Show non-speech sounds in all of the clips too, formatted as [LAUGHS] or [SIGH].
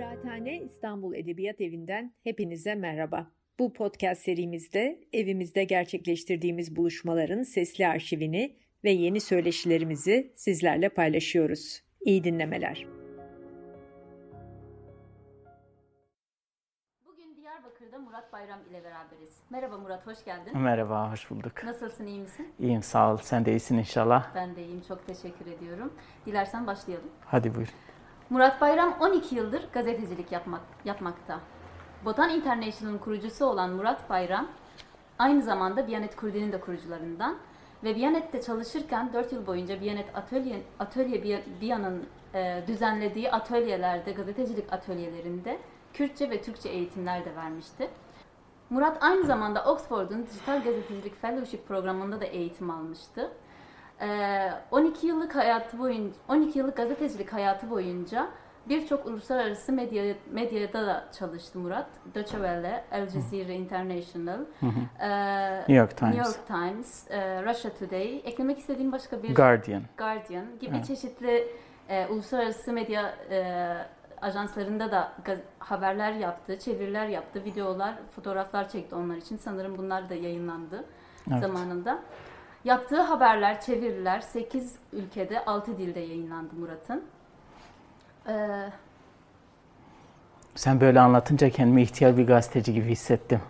Kıraathane İstanbul Edebiyat Evi'nden hepinize merhaba. Bu podcast serimizde evimizde gerçekleştirdiğimiz buluşmaların sesli arşivini ve yeni söyleşilerimizi sizlerle paylaşıyoruz. İyi dinlemeler. Bugün Diyarbakır'da Murat Bayram ile beraberiz. Merhaba Murat, hoş geldin. Merhaba, hoş bulduk. Nasılsın, iyi misin? İyiyim, sağ ol. Sen de iyisin inşallah. Ben de iyiyim, çok teşekkür ediyorum. Dilersen başlayalım. Hadi buyur. Murat Bayram 12 yıldır gazetecilik yapmak, yapmakta. Botan International'ın kurucusu olan Murat Bayram, aynı zamanda Biyanet Kurdi'nin de kurucularından ve Biyanet'te çalışırken 4 yıl boyunca Biyanet Atölye, Atölye Biyan'ın e, düzenlediği atölyelerde, gazetecilik atölyelerinde Kürtçe ve Türkçe eğitimler de vermişti. Murat aynı zamanda Oxford'un Dijital Gazetecilik Fellowship programında da eğitim almıştı. 12 yıllık hayatı boyunca 12 yıllık gazetecilik hayatı boyunca birçok uluslararası medya medyada da çalıştı Murat. Deutsche Welle, Al Jazeera International, New York Times, New York Times, Russia Today. Eklemek istediğim başka bir Guardian, Guardian gibi Evet. çeşitli e, uluslararası medya e, ajanslarında da haberler yaptı, çeviriler yaptı, videolar, fotoğraflar çekti onlar için. Sanırım bunlar da yayınlandı Evet. zamanında. Yaptığı haberler, çeviriler 8 ülkede 6 dilde yayınlandı Murat'ın. Ee, Sen böyle anlatınca kendimi ihtiyar bir gazeteci gibi hissettim.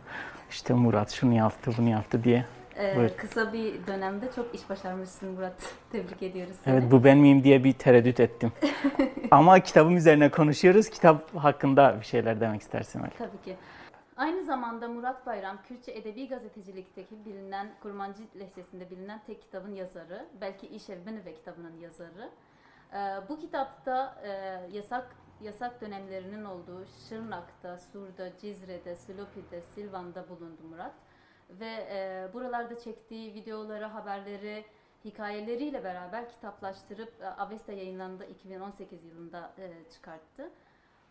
İşte Murat şunu yaptı, bunu yaptı diye. e, Buyur. kısa bir dönemde çok iş başarmışsın Murat. [LAUGHS] Tebrik ediyoruz seni. Evet bu ben miyim diye bir tereddüt ettim. [LAUGHS] Ama kitabım üzerine konuşuyoruz. Kitap hakkında bir şeyler demek istersin belki. Tabii ki. Aynı zamanda Murat Bayram, Kürtçe Edebi Gazetecilikteki bilinen, Kurmancı lehçesinde bilinen tek kitabın yazarı. Belki İş Ev ve kitabının yazarı. Ee, bu kitapta e, yasak yasak dönemlerinin olduğu Şırnak'ta, Sur'da, Cizre'de, Silopi'de, Silvan'da bulundu Murat. Ve e, buralarda çektiği videoları, haberleri, hikayeleriyle beraber kitaplaştırıp e, Avesta yayınlandı 2018 yılında çıkarttı.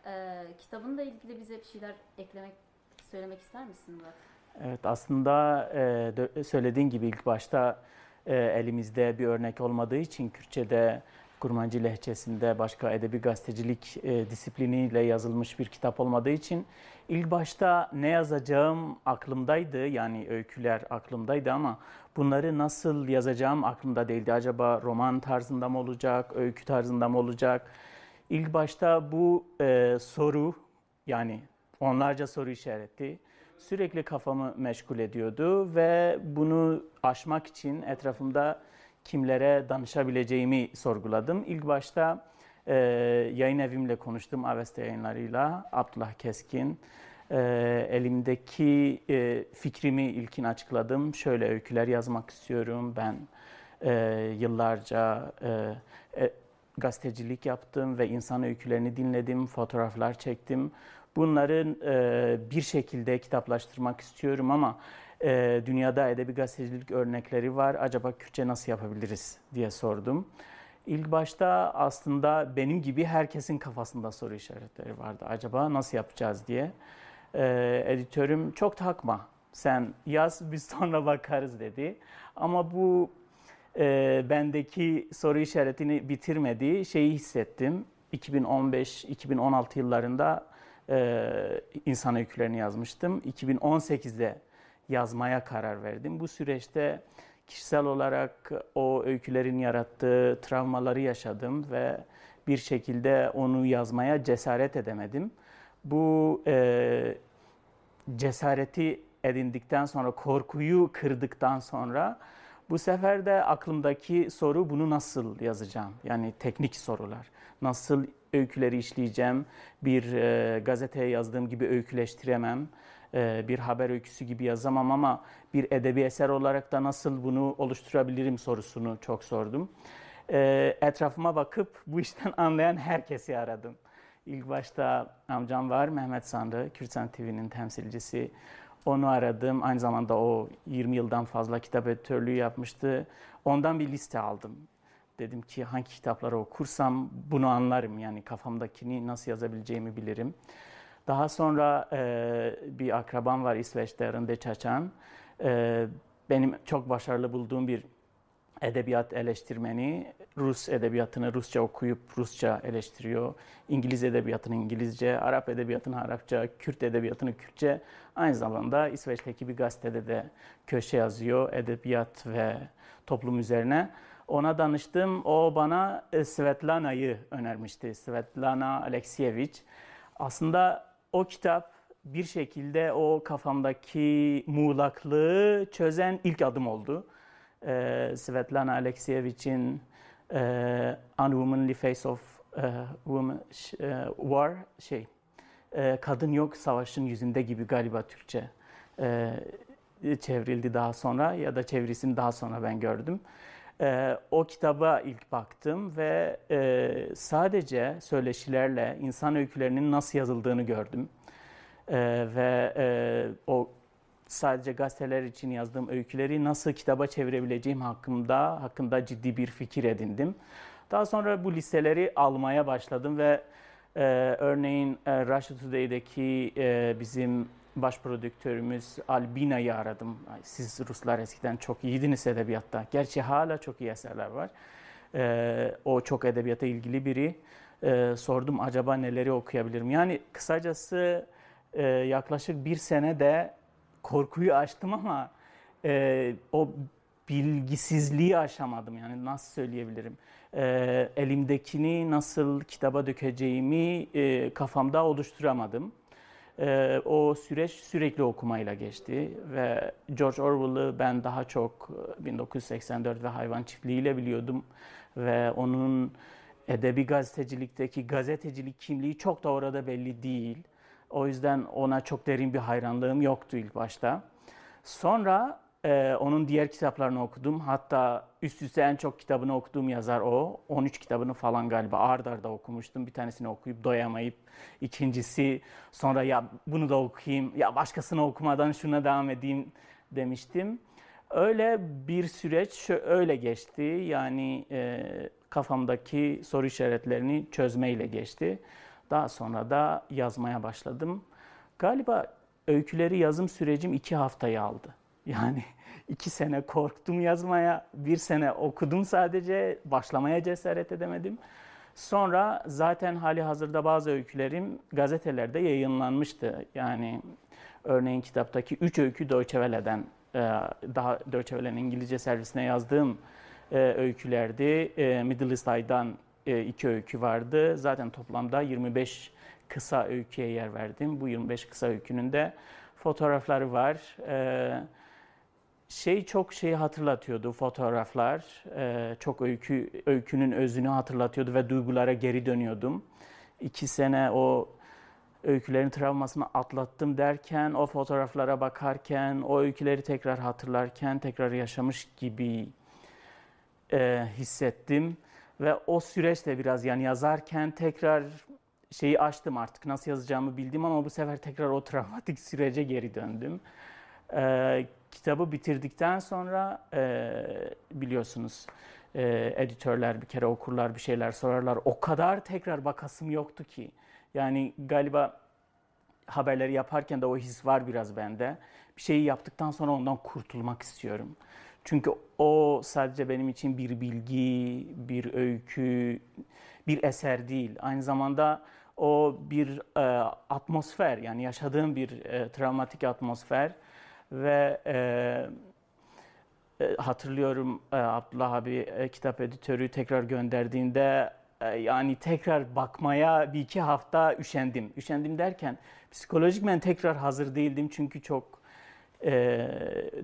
E, kitabınla ilgili bize bir şeyler eklemek, söylemek ister misin Murat? Evet aslında e, söylediğin gibi ilk başta e, elimizde bir örnek olmadığı için Kürtçe'de Kurmancı lehçesinde başka edebi gazetecilik e, disipliniyle yazılmış bir kitap olmadığı için ilk başta ne yazacağım aklımdaydı yani öyküler aklımdaydı ama bunları nasıl yazacağım aklımda değildi. Acaba roman tarzında mı olacak, öykü tarzında mı olacak? İlk başta bu e, soru yani onlarca soru işareti sürekli kafamı meşgul ediyordu ve bunu aşmak için etrafımda kimlere danışabileceğimi sorguladım. İlk başta e, yayın evimle konuştum Avesta yayınlarıyla, Abdullah Keskin. E, elimdeki e, fikrimi ilkin açıkladım. Şöyle öyküler yazmak istiyorum. Ben e, yıllarca e, e, gazetecilik yaptım ve insan öykülerini dinledim, fotoğraflar çektim. Bunları e, bir şekilde kitaplaştırmak istiyorum ama e, dünyada edebi gazetecilik örnekleri var. Acaba Kürtçe nasıl yapabiliriz diye sordum. İlk başta aslında benim gibi herkesin kafasında soru işaretleri vardı. Acaba nasıl yapacağız diye. E, editörüm çok takma. Sen yaz biz [LAUGHS] sonra bakarız dedi. Ama bu e, bendeki soru işaretini bitirmedi. Şeyi hissettim. 2015-2016 yıllarında e, insan öykülerini yazmıştım. 2018'de yazmaya karar verdim. Bu süreçte kişisel olarak o öykülerin yarattığı travmaları yaşadım ve bir şekilde onu yazmaya cesaret edemedim. Bu e, cesareti edindikten sonra, korkuyu kırdıktan sonra bu sefer de aklımdaki soru bunu nasıl yazacağım? Yani teknik sorular. Nasıl öyküleri işleyeceğim? Bir e, gazeteye yazdığım gibi öyküleştiremem. E, bir haber öyküsü gibi yazamam ama bir edebi eser olarak da nasıl bunu oluşturabilirim sorusunu çok sordum. E, etrafıma bakıp bu işten [LAUGHS] anlayan herkesi aradım. İlk başta amcam var Mehmet Sandı, Kürtsan TV'nin temsilcisi. Onu aradım. Aynı zamanda o 20 yıldan fazla kitap editörlüğü yapmıştı. Ondan bir liste aldım. Dedim ki hangi kitapları okursam bunu anlarım. Yani kafamdakini nasıl yazabileceğimi bilirim. Daha sonra e, bir akrabam var İsveç'te, Rinde Çaçan. E, benim çok başarılı bulduğum bir edebiyat eleştirmeni Rus edebiyatını Rusça okuyup Rusça eleştiriyor. İngiliz edebiyatını İngilizce, Arap edebiyatını Arapça, Kürt edebiyatını Kürtçe. Aynı zamanda İsveç'teki bir gazetede de köşe yazıyor edebiyat ve toplum üzerine. Ona danıştım. O bana e, Svetlana'yı önermişti. Svetlana Alexievich. Aslında o kitap bir şekilde o kafamdaki muğlaklığı çözen ilk adım oldu. Ee, Svetlana Alexievich'in e, Unwomanly Face of e, woman, e, War şey e, Kadın Yok Savaşın Yüzünde gibi galiba Türkçe e, çevrildi daha sonra ya da çevirisini daha sonra ben gördüm. E, o kitaba ilk baktım ve e, sadece söyleşilerle insan öykülerinin nasıl yazıldığını gördüm. E, ve e, o sadece gazeteler için yazdığım öyküleri nasıl kitaba çevirebileceğim hakkında hakkında ciddi bir fikir edindim. Daha sonra bu listeleri almaya başladım ve e, örneğin e, Russia Today'deki e, bizim baş prodüktörümüz Albina'yı aradım. Siz Ruslar eskiden çok iyiydiniz edebiyatta. Gerçi hala çok iyi eserler var. E, o çok edebiyata ilgili biri. E, sordum acaba neleri okuyabilirim. Yani kısacası e, yaklaşık bir sene de korkuyu aştım ama e, o bilgisizliği aşamadım. Yani nasıl söyleyebilirim? E, elimdekini nasıl kitaba dökeceğimi e, kafamda oluşturamadım. E, o süreç sürekli okumayla geçti ve George Orwell'ı ben daha çok 1984 ve hayvan çiftliğiyle biliyordum ve onun edebi gazetecilikteki gazetecilik kimliği çok da orada belli değil. O yüzden ona çok derin bir hayranlığım yoktu ilk başta. Sonra e, onun diğer kitaplarını okudum. Hatta üst üste en çok kitabını okuduğum yazar o. 13 kitabını falan galiba ard arda okumuştum. Bir tanesini okuyup doyamayıp ikincisi sonra ya bunu da okuyayım ya başkasını okumadan şuna devam edeyim demiştim. Öyle bir süreç öyle geçti. Yani e, kafamdaki soru işaretlerini çözmeyle geçti. Daha sonra da yazmaya başladım. Galiba öyküleri yazım sürecim iki haftayı aldı. Yani iki sene korktum yazmaya, bir sene okudum sadece, başlamaya cesaret edemedim. Sonra zaten hali hazırda bazı öykülerim gazetelerde yayınlanmıştı. Yani örneğin kitaptaki üç öykü Deutsche e, daha Deutsche Welle'nin İngilizce servisine yazdığım e, öykülerdi. E, Middle East Eye'dan iki öykü vardı. Zaten toplamda 25 kısa öyküye yer verdim. Bu 25 kısa öykünün de fotoğrafları var. Şey çok şeyi hatırlatıyordu fotoğraflar. Çok öykü öykünün özünü hatırlatıyordu ve duygulara geri dönüyordum. İki sene o öykülerin travmasını atlattım derken, o fotoğraflara bakarken, o öyküleri tekrar hatırlarken, tekrar yaşamış gibi e, hissettim. Ve o süreçte biraz yani yazarken tekrar şeyi açtım artık nasıl yazacağımı bildim ama bu sefer tekrar o travmatik sürece geri döndüm. Ee, kitabı bitirdikten sonra e, biliyorsunuz e, editörler bir kere okurlar bir şeyler sorarlar. O kadar tekrar bakasım yoktu ki. Yani galiba haberleri yaparken de o his var biraz bende. Bir şeyi yaptıktan sonra ondan kurtulmak istiyorum. Çünkü o sadece benim için bir bilgi, bir öykü, bir eser değil. Aynı zamanda o bir e, atmosfer yani yaşadığım bir e, travmatik atmosfer ve e, e, hatırlıyorum e, Abdullah abi e, kitap editörü tekrar gönderdiğinde e, yani tekrar bakmaya bir iki hafta üşendim. Üşendim derken psikolojik ben tekrar hazır değildim çünkü çok e,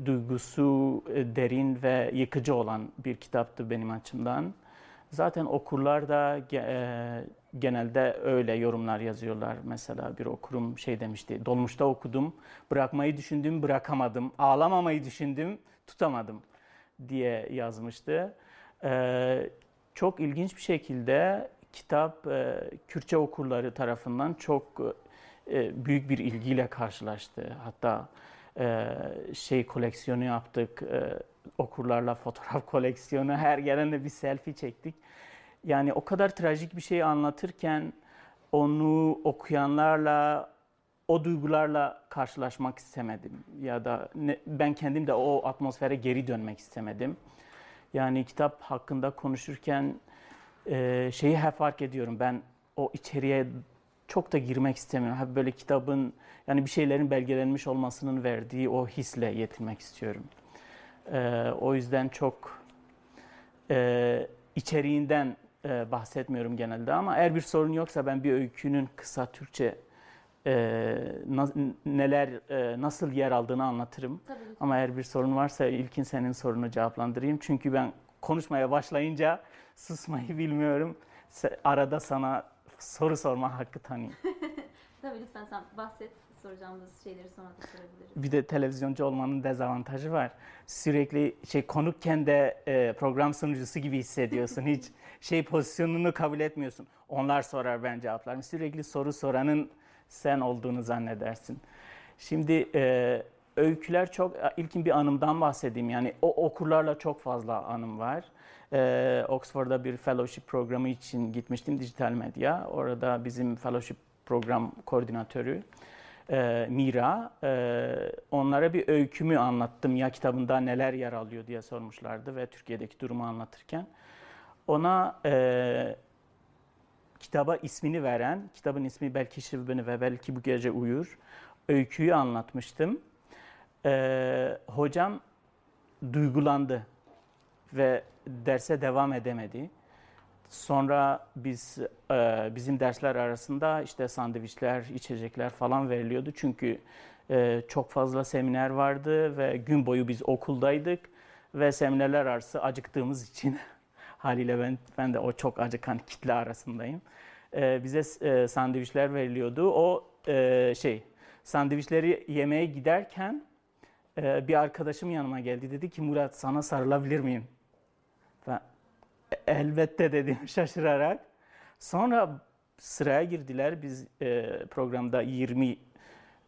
duygusu e, derin ve yıkıcı olan bir kitaptı benim açımdan. Zaten okurlar da e, genelde öyle yorumlar yazıyorlar. Mesela bir okurum şey demişti, dolmuşta okudum, bırakmayı düşündüm, bırakamadım, ağlamamayı düşündüm, tutamadım diye yazmıştı. E, çok ilginç bir şekilde kitap e, Kürtçe okurları tarafından çok e, büyük bir ilgiyle karşılaştı. Hatta e, şey koleksiyonu yaptık. E, okurlarla fotoğraf [LAUGHS] koleksiyonu. Her gelene bir selfie çektik. Yani o kadar trajik bir şey anlatırken onu okuyanlarla o duygularla karşılaşmak istemedim ya da ne, ben kendim de o atmosfere geri dönmek istemedim. Yani kitap hakkında konuşurken e, şeyi hep fark ediyorum. Ben o içeriye çok da girmek istemiyorum. Hep böyle kitabın yani bir şeylerin belgelenmiş olmasının verdiği o hisle yetinmek istiyorum. E, o yüzden çok e, içeriğinden e, bahsetmiyorum genelde ama eğer bir sorun yoksa ben bir öykünün kısa Türkçe e, na, neler e, nasıl yer aldığını anlatırım. Tabii. Ama eğer bir sorun varsa ilkin senin sorunu cevaplandırayım. Çünkü ben konuşmaya başlayınca susmayı bilmiyorum. Arada sana soru sorma hakkı tanıyayım. [LAUGHS] Tabii lütfen sen bahset. Soracağımız şeyleri sonra da sorabiliriz. Bir de televizyoncu olmanın dezavantajı var. Sürekli şey konukken de e, program sunucusu gibi hissediyorsun. Hiç [LAUGHS] şey pozisyonunu kabul etmiyorsun. Onlar sorar ben cevaplarım. Sürekli soru soranın sen olduğunu zannedersin. Şimdi e, öyküler çok, ilkin bir anımdan bahsedeyim. Yani o okurlarla çok fazla anım var. Ee, Oxford'da bir fellowship programı için gitmiştim dijital medya. Orada bizim fellowship program koordinatörü e, Mira, e, onlara bir öykümü anlattım. Ya kitabında neler yer alıyor diye sormuşlardı ve Türkiye'deki durumu anlatırken. Ona e, kitaba ismini veren, kitabın ismi Belki Şivbini ve Belki Bu Gece Uyur, öyküyü anlatmıştım. E, hocam duygulandı ve derse devam edemedi. Sonra biz e, bizim dersler arasında işte sandviçler, içecekler falan veriliyordu. Çünkü e, çok fazla seminer vardı ve gün boyu biz okuldaydık ve seminerler arası acıktığımız için [LAUGHS] haliyle ben ben de o çok acıkan kitle arasındayım. E, bize e, sandviçler veriliyordu. O e, şey sandviçleri yemeye giderken e, bir arkadaşım yanıma geldi dedi ki Murat sana sarılabilir miyim? Elbette dedim [LAUGHS] şaşırarak. Sonra sıraya girdiler. Biz e, programda 20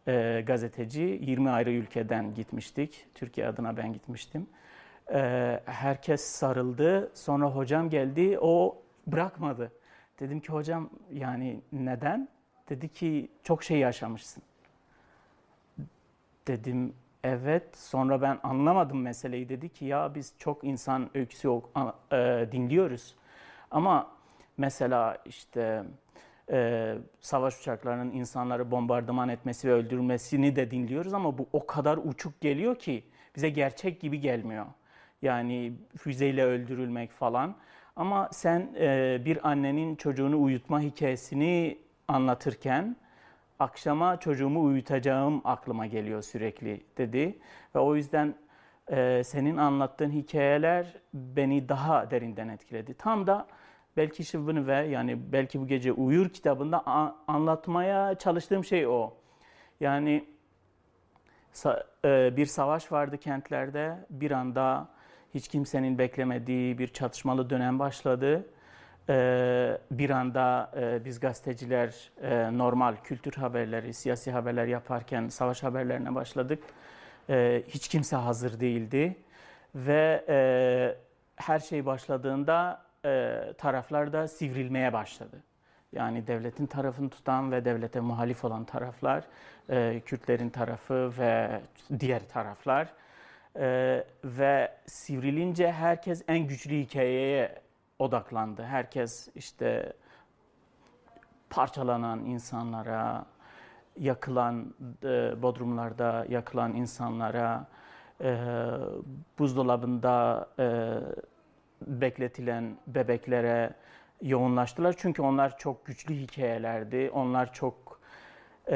e, gazeteci, 20 ayrı ülkeden gitmiştik. Türkiye adına ben gitmiştim. E, herkes sarıldı. Sonra hocam geldi. O bırakmadı. Dedim ki hocam yani neden? Dedi ki çok şey yaşamışsın. Dedim Evet, sonra ben anlamadım meseleyi. Dedi ki ya biz çok insan öyküsü e, dinliyoruz. Ama mesela işte e, savaş uçaklarının insanları bombardıman etmesi ve öldürmesini de dinliyoruz ama bu o kadar uçuk geliyor ki bize gerçek gibi gelmiyor. Yani füzeyle öldürülmek falan. Ama sen e, bir annenin çocuğunu uyutma hikayesini anlatırken akşama çocuğumu uyutacağım aklıma geliyor sürekli dedi. Ve o yüzden e, senin anlattığın hikayeler beni daha derinden etkiledi. Tam da belki Şıvını ve yani belki bu gece Uyur kitabında anlatmaya çalıştığım şey o. Yani e, bir savaş vardı kentlerde bir anda hiç kimsenin beklemediği bir çatışmalı dönem başladı ee, bir anda e, biz gazeteciler e, normal kültür haberleri, siyasi haberler yaparken savaş haberlerine başladık. Ee, hiç kimse hazır değildi ve e, her şey başladığında taraflar da sivrilmeye başladı. Yani devletin tarafını tutan ve devlete muhalif olan taraflar, Kürtlerin tarafı ve diğer taraflar. Ve sivrilince herkes en güçlü hikayeye odaklandı. Herkes işte parçalanan insanlara, yakılan e, bodrumlarda yakılan insanlara, e, buzdolabında e, bekletilen bebeklere yoğunlaştılar. Çünkü onlar çok güçlü hikayelerdi. Onlar çok e,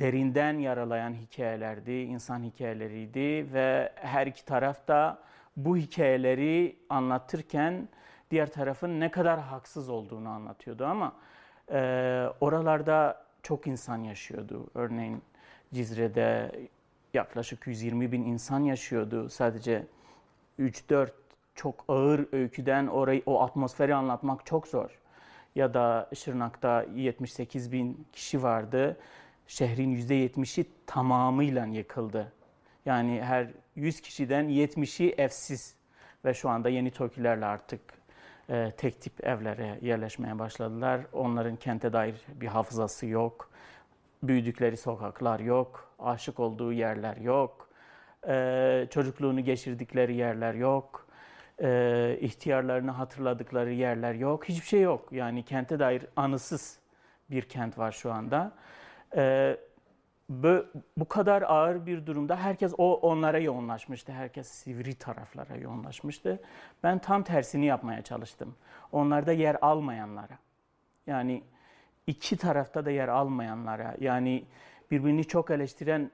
derinden yaralayan hikayelerdi, insan hikayeleriydi ve her iki taraf da bu hikayeleri anlatırken diğer tarafın ne kadar haksız olduğunu anlatıyordu ama e, oralarda çok insan yaşıyordu. Örneğin Cizre'de yaklaşık 120 bin insan yaşıyordu. Sadece 3-4 çok ağır öyküden orayı, o atmosferi anlatmak çok zor. Ya da Şırnak'ta 78 bin kişi vardı. Şehrin %70'i tamamıyla yıkıldı. Yani her 100 kişiden 70'i evsiz ve şu anda yeni TOKİ'lerle artık e, tek tip evlere yerleşmeye başladılar. Onların kente dair bir hafızası yok. Büyüdükleri sokaklar yok. Aşık olduğu yerler yok. E, çocukluğunu geçirdikleri yerler yok. e, ihtiyarlarını hatırladıkları yerler yok. Hiçbir şey yok. Yani kente dair anısız bir kent var şu anda. E, bu, kadar ağır bir durumda herkes o onlara yoğunlaşmıştı. Herkes sivri taraflara yoğunlaşmıştı. Ben tam tersini yapmaya çalıştım. Onlarda yer almayanlara. Yani iki tarafta da yer almayanlara. Yani birbirini çok eleştiren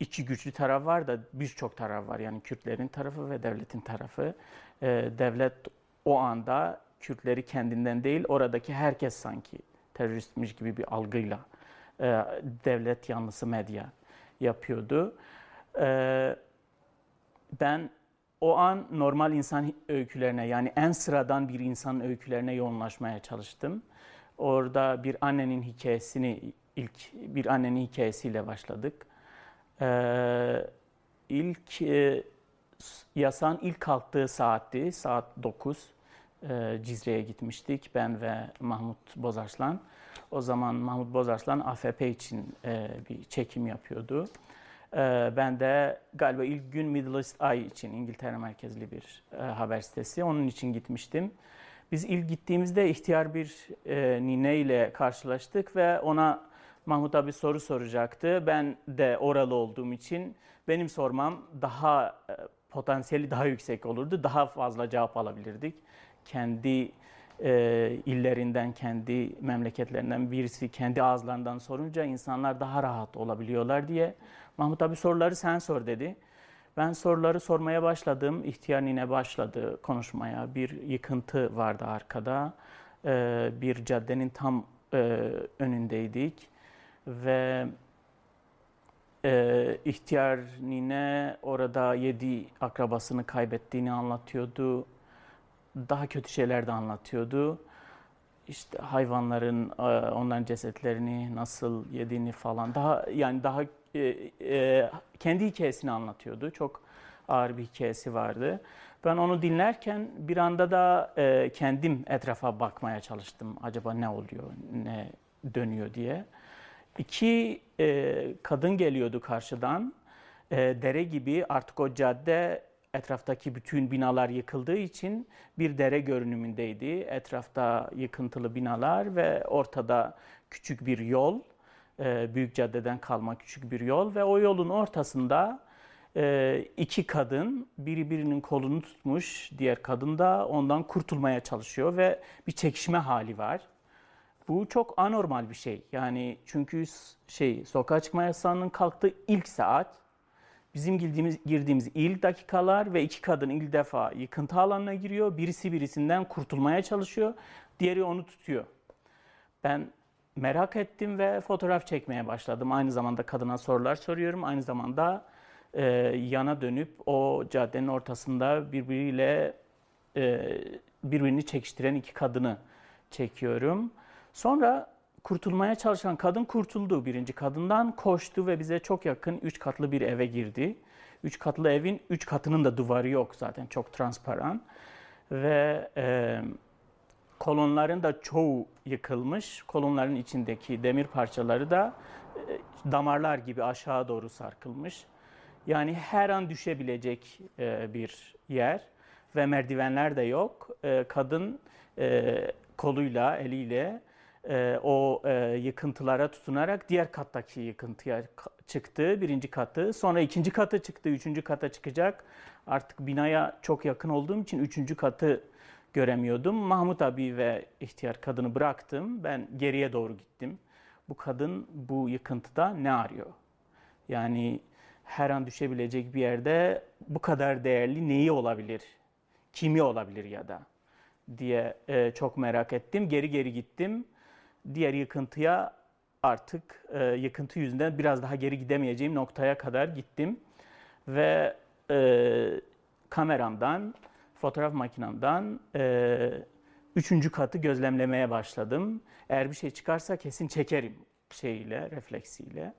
iki güçlü taraf var da birçok taraf var. Yani Kürtlerin tarafı ve devletin tarafı. Ee, devlet o anda Kürtleri kendinden değil oradaki herkes sanki teröristmiş gibi bir algıyla e, devlet yanlısı medya yapıyordu. E, ben o an normal insan öykülerine yani en sıradan bir insan öykülerine yoğunlaşmaya çalıştım. Orada bir annenin hikayesini ilk bir annenin hikayesiyle başladık. Ee, ilk e, yasağın ilk kalktığı saatti, saat 9. E, Cizre'ye gitmiştik ben ve Mahmut Bozarslan. O zaman Mahmut Bozarslan AFP için e, bir çekim yapıyordu. E, ben de galiba ilk gün Middle East Eye için İngiltere merkezli bir e, haber sitesi. Onun için gitmiştim. Biz ilk gittiğimizde ihtiyar bir e, nine ile karşılaştık ve ona Mahmut abi soru soracaktı. Ben de oralı olduğum için benim sormam daha e, potansiyeli daha yüksek olurdu. Daha fazla cevap alabilirdik. Kendi e, illerinden, kendi memleketlerinden birisi kendi ağızlarından sorunca insanlar daha rahat olabiliyorlar diye Mahmut abi soruları sen sor dedi. Ben soruları sormaya başladım. İhtiyar nine başladı konuşmaya. Bir yıkıntı vardı arkada. E, bir caddenin tam e, önündeydik. Ve e, ihtiyar nine orada yedi akrabasını kaybettiğini anlatıyordu daha kötü şeyler de anlatıyordu. İşte hayvanların e, onların cesetlerini nasıl yediğini falan daha yani daha e, e, kendi hikayesini anlatıyordu. Çok ağır bir hikayesi vardı. Ben onu dinlerken bir anda da kendim etrafa bakmaya çalıştım. Acaba ne oluyor, ne dönüyor diye. İki kadın geliyordu karşıdan. dere gibi artık o cadde etraftaki bütün binalar yıkıldığı için bir dere görünümündeydi. Etrafta yıkıntılı binalar ve ortada küçük bir yol, e, büyük caddeden kalma küçük bir yol ve o yolun ortasında e, iki kadın biri birinin kolunu tutmuş, diğer kadın da ondan kurtulmaya çalışıyor ve bir çekişme hali var. Bu çok anormal bir şey. Yani çünkü şey sokağa çıkma yasağının kalktığı ilk saat Bizim girdiğimiz, girdiğimiz ilk dakikalar ve iki kadın ilk defa yıkıntı alanına giriyor. Birisi birisinden kurtulmaya çalışıyor. Diğeri onu tutuyor. Ben merak ettim ve fotoğraf çekmeye başladım. Aynı zamanda kadına sorular soruyorum. Aynı zamanda e, yana dönüp o caddenin ortasında birbiriyle e, birbirini çekiştiren iki kadını çekiyorum. Sonra kurtulmaya çalışan kadın kurtuldu. Birinci kadından koştu ve bize çok yakın üç katlı bir eve girdi. Üç katlı evin üç katının da duvarı yok zaten çok transparan. Ve e, kolonların da çoğu yıkılmış. Kolonların içindeki demir parçaları da e, damarlar gibi aşağı doğru sarkılmış. Yani her an düşebilecek e, bir yer ve merdivenler de yok. E, kadın e, koluyla, eliyle e, o e, yıkıntılara tutunarak diğer kattaki yıkıntıya çıktı. Birinci katı. Sonra ikinci katı çıktı. Üçüncü kata çıkacak. Artık binaya çok yakın olduğum için üçüncü katı göremiyordum. Mahmut abi ve ihtiyar kadını bıraktım. Ben geriye doğru gittim. Bu kadın bu yıkıntıda ne arıyor? Yani her an düşebilecek bir yerde bu kadar değerli neyi olabilir? Kimi olabilir ya da diye e, çok merak ettim. Geri geri gittim diğer yıkıntıya artık e, yıkıntı yüzünden biraz daha geri gidemeyeceğim noktaya kadar gittim. Ve e, kameramdan, fotoğraf makinamdan e, üçüncü katı gözlemlemeye başladım. Eğer bir şey çıkarsa kesin çekerim şeyiyle, refleksiyle.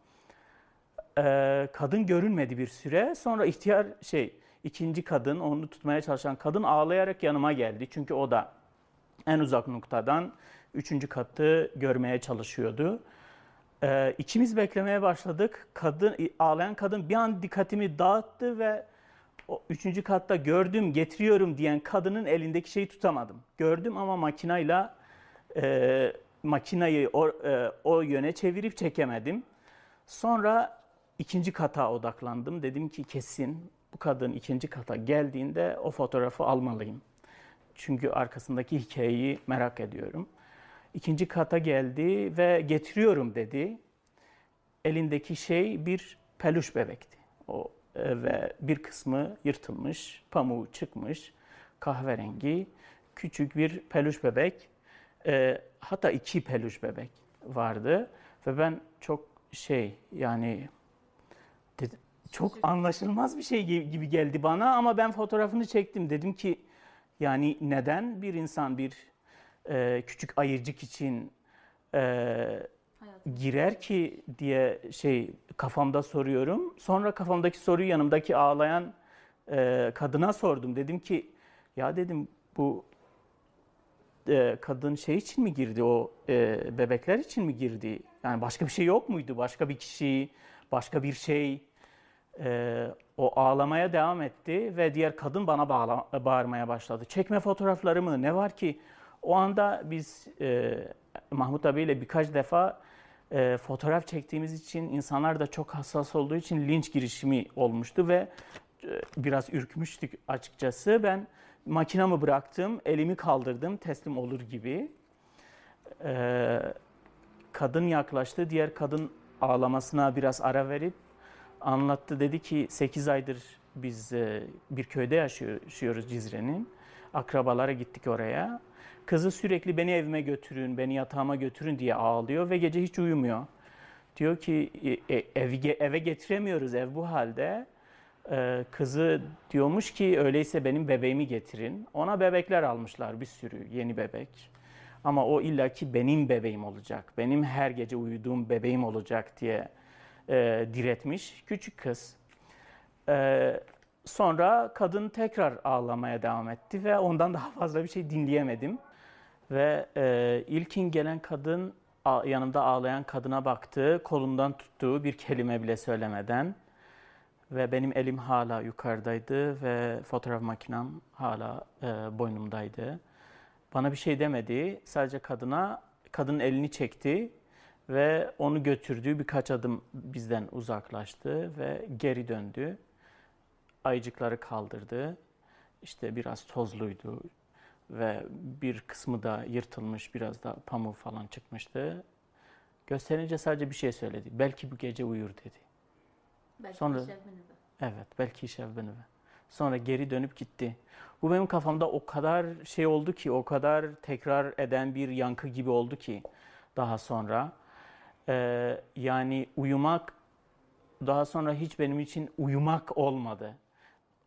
E, kadın görünmedi bir süre. Sonra ihtiyar şey, ikinci kadın, onu tutmaya çalışan kadın ağlayarak yanıma geldi. Çünkü o da en uzak noktadan üçüncü katı görmeye çalışıyordu. Ee, ikimiz beklemeye başladık. Kadın ağlayan kadın bir an dikkatimi dağıttı ve o üçüncü katta gördüm, getiriyorum diyen kadının elindeki şeyi tutamadım. Gördüm ama makinayla e, makinayı o, e, o yöne çevirip çekemedim. Sonra ikinci kata odaklandım. Dedim ki kesin bu kadın ikinci kata geldiğinde o fotoğrafı almalıyım. Çünkü arkasındaki hikayeyi merak ediyorum. İkinci kata geldi ve getiriyorum dedi. Elindeki şey bir peluş bebekti. O e, ve bir kısmı yırtılmış, pamuğu çıkmış, kahverengi, küçük bir peluş bebek. E, hatta iki peluş bebek vardı ve ben çok şey yani çok anlaşılmaz bir şey gibi geldi bana ama ben fotoğrafını çektim. Dedim ki yani neden bir insan bir e, küçük ayırcık için e, girer ki diye şey kafamda soruyorum. Sonra kafamdaki soruyu yanımdaki ağlayan e, kadına sordum. Dedim ki ya dedim bu e, kadın şey için mi girdi o e, bebekler için mi girdi? Yani başka bir şey yok muydu? Başka bir kişi, başka bir şey. E, o ağlamaya devam etti ve diğer kadın bana bağla, bağırmaya başladı. Çekme fotoğraflarımı ne var ki? O anda biz e, Mahmut abiyle birkaç defa e, fotoğraf çektiğimiz için insanlar da çok hassas olduğu için linç girişimi olmuştu ve e, biraz ürkmüştük açıkçası. Ben makinamı bıraktım, elimi kaldırdım teslim olur gibi. E, kadın yaklaştı, diğer kadın ağlamasına biraz ara verip anlattı. Dedi ki 8 aydır biz e, bir köyde yaşıyoruz Cizre'nin. Akrabalara gittik oraya. Kızı sürekli beni evime götürün, beni yatağıma götürün diye ağlıyor ve gece hiç uyumuyor. Diyor ki e, e, evi, eve getiremiyoruz ev bu halde. Ee, kızı diyormuş ki öyleyse benim bebeğimi getirin. Ona bebekler almışlar bir sürü yeni bebek. Ama o illaki benim bebeğim olacak. Benim her gece uyuduğum bebeğim olacak diye e, diretmiş küçük kız. E, sonra kadın tekrar ağlamaya devam etti ve ondan daha fazla bir şey dinleyemedim. Ve e, ilkin gelen kadın yanımda ağlayan kadına baktı, kolundan tuttuğu bir kelime bile söylemeden ve benim elim hala yukarıdaydı ve fotoğraf makinem hala e, boynumdaydı. Bana bir şey demedi, sadece kadına kadının elini çekti ve onu götürdü birkaç adım bizden uzaklaştı ve geri döndü. Ayıcıkları kaldırdı. İşte biraz tozluydu, ve bir kısmı da yırtılmış, biraz da pamuğu falan çıkmıştı. Gösterince sadece bir şey söyledi. Belki bu gece uyur dedi. Belki Sonra, Evet, belki şevbenüve. Sonra geri dönüp gitti. Bu benim kafamda o kadar şey oldu ki, o kadar tekrar eden bir yankı gibi oldu ki daha sonra. Ee, yani uyumak daha sonra hiç benim için uyumak olmadı.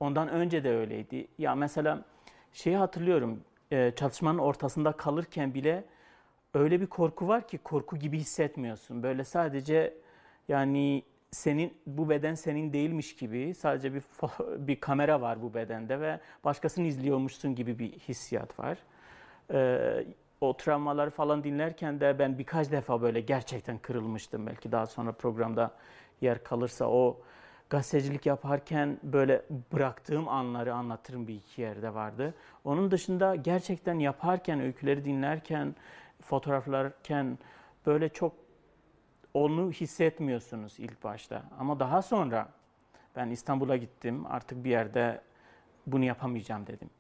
Ondan önce de öyleydi. Ya mesela şeyi hatırlıyorum e, çatışmanın ortasında kalırken bile öyle bir korku var ki korku gibi hissetmiyorsun. Böyle sadece yani senin bu beden senin değilmiş gibi sadece bir [LAUGHS] bir kamera var bu bedende ve başkasını izliyormuşsun gibi bir hissiyat var. Ee, o travmaları falan dinlerken de ben birkaç defa böyle gerçekten kırılmıştım. Belki daha sonra programda yer kalırsa o gazetecilik yaparken böyle bıraktığım anları anlatırım bir iki yerde vardı. Onun dışında gerçekten yaparken, öyküleri dinlerken, fotoğraflarken böyle çok onu hissetmiyorsunuz ilk başta. Ama daha sonra ben İstanbul'a gittim. Artık bir yerde bunu yapamayacağım dedim.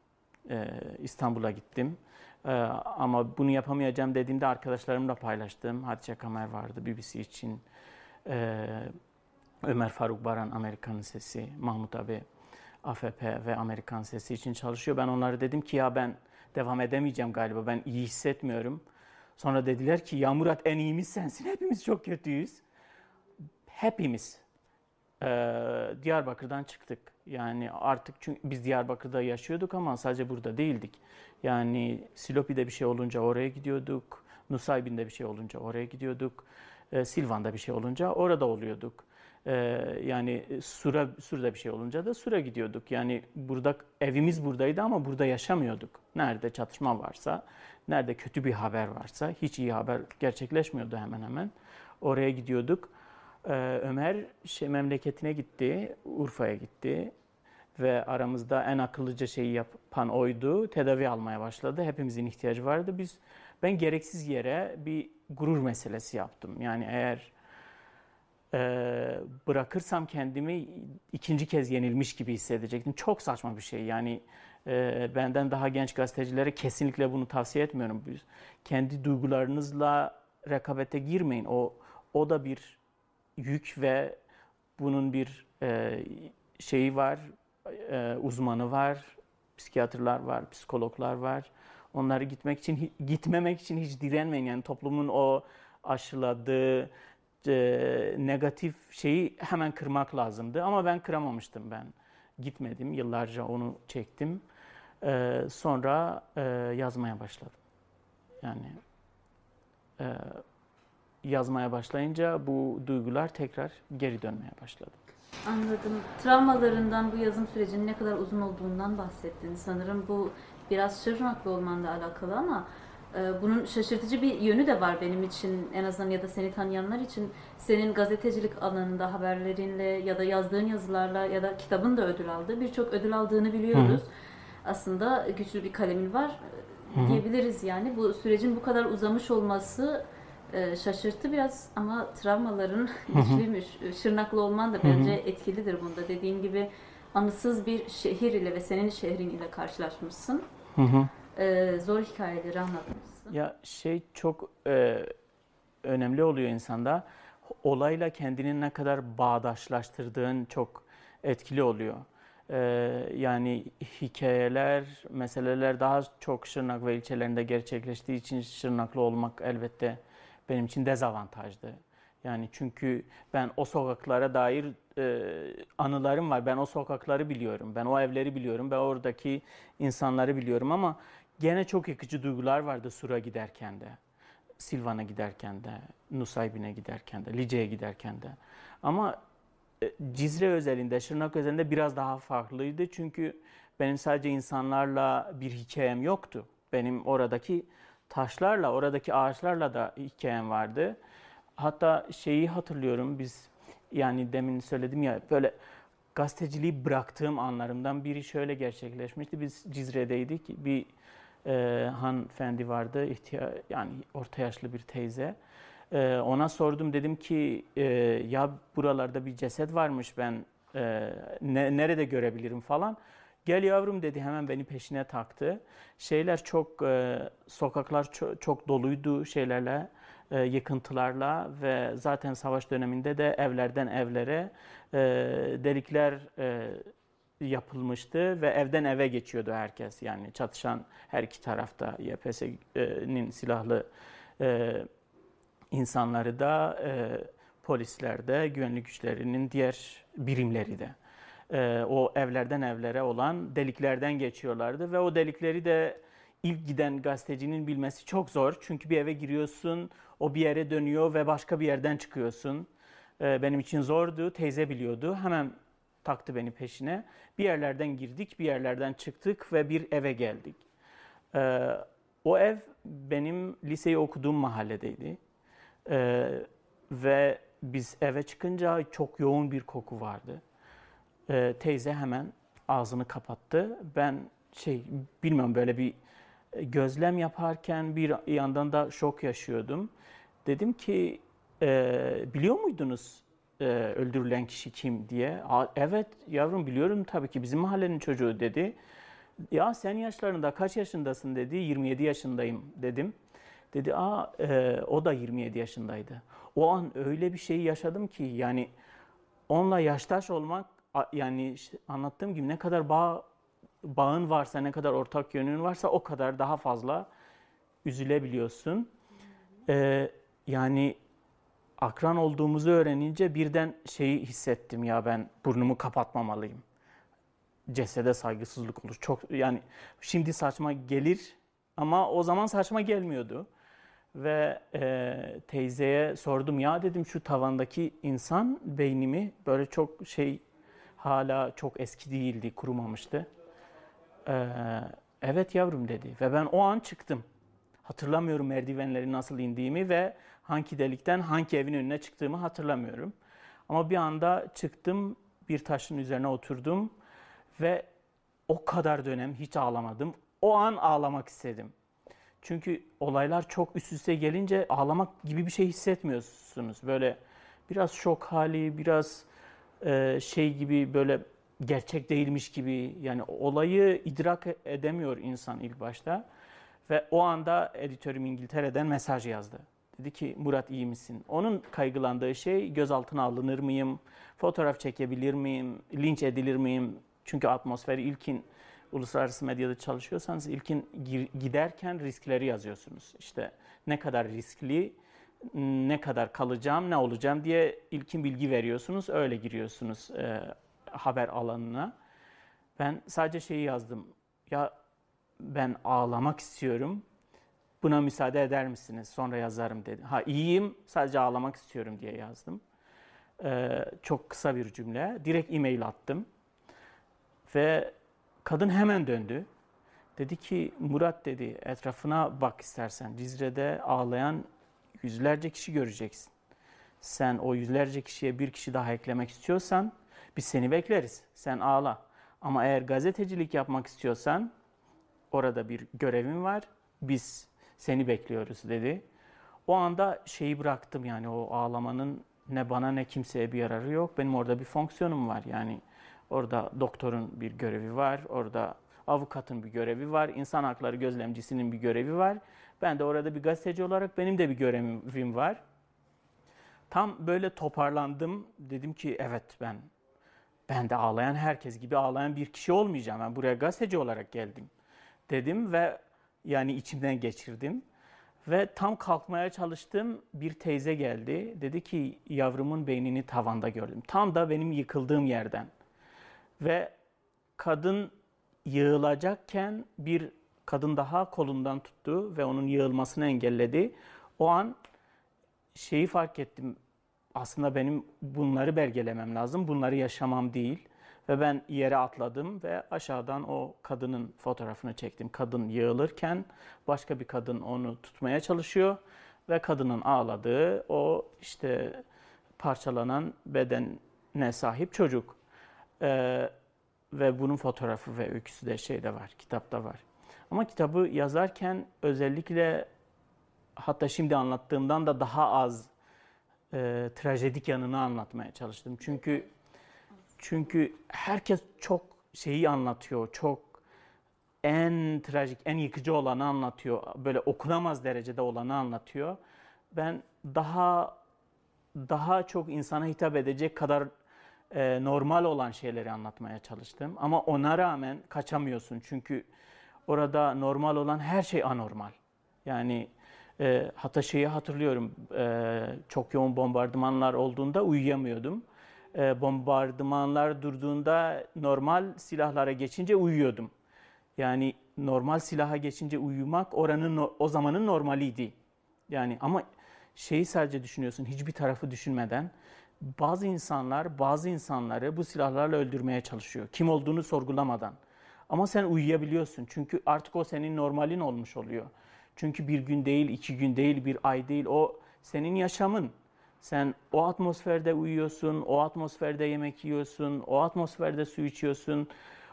Ee, İstanbul'a gittim. Ee, ama bunu yapamayacağım dediğimde arkadaşlarımla paylaştım. Hatice Kamer vardı BBC için. Ee, Ömer Faruk Baran Amerikan Sesi, Mahmut abi AFP ve Amerikan Sesi için çalışıyor. Ben onlara dedim ki ya ben devam edemeyeceğim galiba. Ben iyi hissetmiyorum. Sonra dediler ki ya Murat en iyimiz sensin. Hepimiz çok kötüyüz. Hepimiz. Ee, Diyarbakır'dan çıktık. Yani artık çünkü biz Diyarbakır'da yaşıyorduk ama sadece burada değildik. Yani Silopi'de bir şey olunca oraya gidiyorduk. Nusaybin'de bir şey olunca oraya gidiyorduk. Ee, Silvan'da bir şey olunca orada oluyorduk. Ee, yani Sura, Sur'da bir şey olunca da Sur'a gidiyorduk. Yani burada evimiz buradaydı ama burada yaşamıyorduk. Nerede çatışma varsa, nerede kötü bir haber varsa, hiç iyi haber gerçekleşmiyordu hemen hemen. Oraya gidiyorduk. Ee, Ömer şey, memleketine gitti, Urfa'ya gitti. ve aramızda en akıllıca şeyi yapan oydu. Tedavi almaya başladı. Hepimizin ihtiyacı vardı. Biz ben gereksiz yere bir gurur meselesi yaptım. Yani eğer e, bırakırsam kendimi ikinci kez yenilmiş gibi hissedecektim. Çok saçma bir şey. Yani e, benden daha genç gazetecilere kesinlikle bunu tavsiye etmiyorum. Kendi duygularınızla rekabete girmeyin. O o da bir yük ve bunun bir e, şeyi var, uzmanı var, psikiyatrlar var, psikologlar var. Onları gitmek için gitmemek için hiç direnmeyin. Yani toplumun o aşıladığı e, negatif şeyi hemen kırmak lazımdı. Ama ben kıramamıştım ben. Gitmedim. Yıllarca onu çektim. E, sonra e, yazmaya başladım. Yani e, yazmaya başlayınca bu duygular tekrar geri dönmeye başladı. Anladım. Travmalarından bu yazım sürecinin ne kadar uzun olduğundan bahsettin. Sanırım bu biraz Şırnaklı olmanla alakalı ama bunun şaşırtıcı bir yönü de var benim için en azından ya da seni tanıyanlar için. Senin gazetecilik alanında haberlerinle ya da yazdığın yazılarla ya da kitabın da ödül aldı. Birçok ödül aldığını biliyoruz. Hı hı. Aslında güçlü bir kalemin var Hı-hı. diyebiliriz yani. Bu sürecin bu kadar uzamış olması e, şaşırttı biraz ama travmaların güçlüymüş. Şırnaklı olman da bence Hı-hı. etkilidir bunda. Dediğin gibi anısız bir şehir ile ve senin şehrin ile karşılaşmışsın. E, zor hikayeleri anlatmışsın. Ya şey çok e, önemli oluyor insanda. Olayla kendini ne kadar bağdaşlaştırdığın çok etkili oluyor. Ee, yani hikayeler, meseleler daha çok Şırnak ve ilçelerinde gerçekleştiği için Şırnaklı olmak elbette benim için dezavantajdı. Yani çünkü ben o sokaklara dair e, anılarım var. Ben o sokakları biliyorum. Ben o evleri biliyorum. Ben oradaki insanları biliyorum ama gene çok yıkıcı duygular vardı Sur'a giderken de. Silvan'a giderken de, Nusaybin'e giderken de, Lice'ye giderken de. Ama e, Cizre özelinde, Şırnak özelinde biraz daha farklıydı. Çünkü benim sadece insanlarla bir hikayem yoktu. Benim oradaki taşlarla, oradaki ağaçlarla da hikayem vardı. Hatta şeyi hatırlıyorum biz yani demin söyledim ya böyle gazeteciliği bıraktığım anlarımdan biri şöyle gerçekleşmişti. Biz Cizre'deydik. Bir e, hanımefendi vardı. ihtiya yani orta yaşlı bir teyze. E, ona sordum dedim ki e, ya buralarda bir ceset varmış ben e, ne, nerede görebilirim falan. Gel yavrum dedi hemen beni peşine taktı. Şeyler çok e, sokaklar çok, çok doluydu şeylerle e, yıkıntılarla ve zaten savaş döneminde de evlerden evlere e, delikler e, yapılmıştı ve evden eve geçiyordu herkes. Yani çatışan her iki tarafta YPS'nin silahlı e, insanları da e, polisler de güvenlik güçlerinin diğer birimleri de e, o evlerden evlere olan deliklerden geçiyorlardı ve o delikleri de ilk giden gazetecinin bilmesi çok zor. Çünkü bir eve giriyorsun, o bir yere dönüyor ve başka bir yerden çıkıyorsun. E, benim için zordu, teyze biliyordu. Hemen taktı beni peşine. Bir yerlerden girdik, bir yerlerden çıktık ve bir eve geldik. E, o ev benim liseyi okuduğum mahalledeydi. E, ve biz eve çıkınca çok yoğun bir koku vardı e, teyze hemen ağzını kapattı. Ben şey bilmiyorum böyle bir gözlem yaparken bir yandan da şok yaşıyordum. Dedim ki e, biliyor muydunuz e, öldürülen kişi kim diye. evet yavrum biliyorum tabii ki bizim mahallenin çocuğu dedi. Ya sen yaşlarında kaç yaşındasın dedi. 27 yaşındayım dedim. Dedi aa e, o da 27 yaşındaydı. O an öyle bir şey yaşadım ki yani onunla yaştaş olmak yani işte anlattığım gibi ne kadar bağ bağın varsa, ne kadar ortak yönün varsa o kadar daha fazla üzülebiliyorsun. Ee, yani akran olduğumuzu öğrenince birden şeyi hissettim ya ben burnumu kapatmamalıyım. Cesede saygısızlık olur. Çok yani şimdi saçma gelir ama o zaman saçma gelmiyordu. Ve e, teyzeye sordum ya dedim şu tavandaki insan beynimi böyle çok şey hala çok eski değildi, kurumamıştı. Ee, evet yavrum dedi ve ben o an çıktım. Hatırlamıyorum merdivenleri nasıl indiğimi ve hangi delikten hangi evin önüne çıktığımı hatırlamıyorum. Ama bir anda çıktım, bir taşın üzerine oturdum Ve o kadar dönem hiç ağlamadım. O an ağlamak istedim. Çünkü olaylar çok üst üste gelince ağlamak gibi bir şey hissetmiyorsunuz. Böyle biraz şok hali, biraz e, şey gibi böyle gerçek değilmiş gibi yani olayı idrak edemiyor insan ilk başta. Ve o anda editörüm İngiltere'den mesaj yazdı. Dedi ki Murat iyi misin? Onun kaygılandığı şey gözaltına alınır mıyım? Fotoğraf çekebilir miyim? Linç edilir miyim? Çünkü atmosferi ilkin uluslararası medyada çalışıyorsanız ilkin giderken riskleri yazıyorsunuz. İşte ne kadar riskli, ne kadar kalacağım, ne olacağım diye ilkin bilgi veriyorsunuz. Öyle giriyorsunuz e, haber alanına. Ben sadece şeyi yazdım. Ya ben ağlamak istiyorum. Buna müsaade eder misiniz? Sonra yazarım dedi. Ha iyiyim, sadece ağlamak istiyorum diye yazdım. Ee, çok kısa bir cümle. Direkt e-mail attım. Ve kadın hemen döndü. Dedi ki Murat dedi etrafına bak istersen. Cizre'de ağlayan yüzlerce kişi göreceksin. Sen o yüzlerce kişiye bir kişi daha eklemek istiyorsan biz seni bekleriz. Sen ağla. Ama eğer gazetecilik yapmak istiyorsan orada bir görevin var. Biz seni bekliyoruz dedi. O anda şeyi bıraktım yani o ağlamanın ne bana ne kimseye bir yararı yok. Benim orada bir fonksiyonum var. Yani orada doktorun bir görevi var. Orada avukatın bir görevi var. insan hakları gözlemcisinin bir görevi var. Ben de orada bir gazeteci olarak benim de bir görevim var. Tam böyle toparlandım. Dedim ki evet ben ben de ağlayan herkes gibi ağlayan bir kişi olmayacağım. Ben buraya gazeteci olarak geldim dedim ve yani içimden geçirdim. Ve tam kalkmaya çalıştım bir teyze geldi. Dedi ki yavrumun beynini tavanda gördüm. Tam da benim yıkıldığım yerden. Ve kadın yığılacakken bir kadın daha kolundan tuttu ve onun yığılmasını engelledi. O an şeyi fark ettim. Aslında benim bunları belgelemem lazım. Bunları yaşamam değil. Ve ben yere atladım ve aşağıdan o kadının fotoğrafını çektim. Kadın yığılırken başka bir kadın onu tutmaya çalışıyor ve kadının ağladığı o işte parçalanan bedene sahip çocuk. Ee, ve bunun fotoğrafı ve öyküsü de şeyde var, kitapta var. Ama kitabı yazarken özellikle hatta şimdi anlattığımdan da daha az e, trajedik yanını anlatmaya çalıştım. Çünkü çünkü herkes çok şeyi anlatıyor, çok en trajik, en yıkıcı olanı anlatıyor. Böyle okunamaz derecede olanı anlatıyor. Ben daha daha çok insana hitap edecek kadar e, normal olan şeyleri anlatmaya çalıştım. Ama ona rağmen kaçamıyorsun. Çünkü orada normal olan her şey anormal. Yani e, hatta şeyi hatırlıyorum. E, çok yoğun bombardımanlar olduğunda uyuyamıyordum. E, bombardımanlar durduğunda normal silahlara geçince uyuyordum. Yani normal silaha geçince uyumak oranın o zamanın normaliydi. Yani ama şeyi sadece düşünüyorsun hiçbir tarafı düşünmeden bazı insanlar bazı insanları bu silahlarla öldürmeye çalışıyor. Kim olduğunu sorgulamadan. Ama sen uyuyabiliyorsun. Çünkü artık o senin normalin olmuş oluyor. Çünkü bir gün değil, iki gün değil, bir ay değil. O senin yaşamın. Sen o atmosferde uyuyorsun, o atmosferde yemek yiyorsun, o atmosferde su içiyorsun,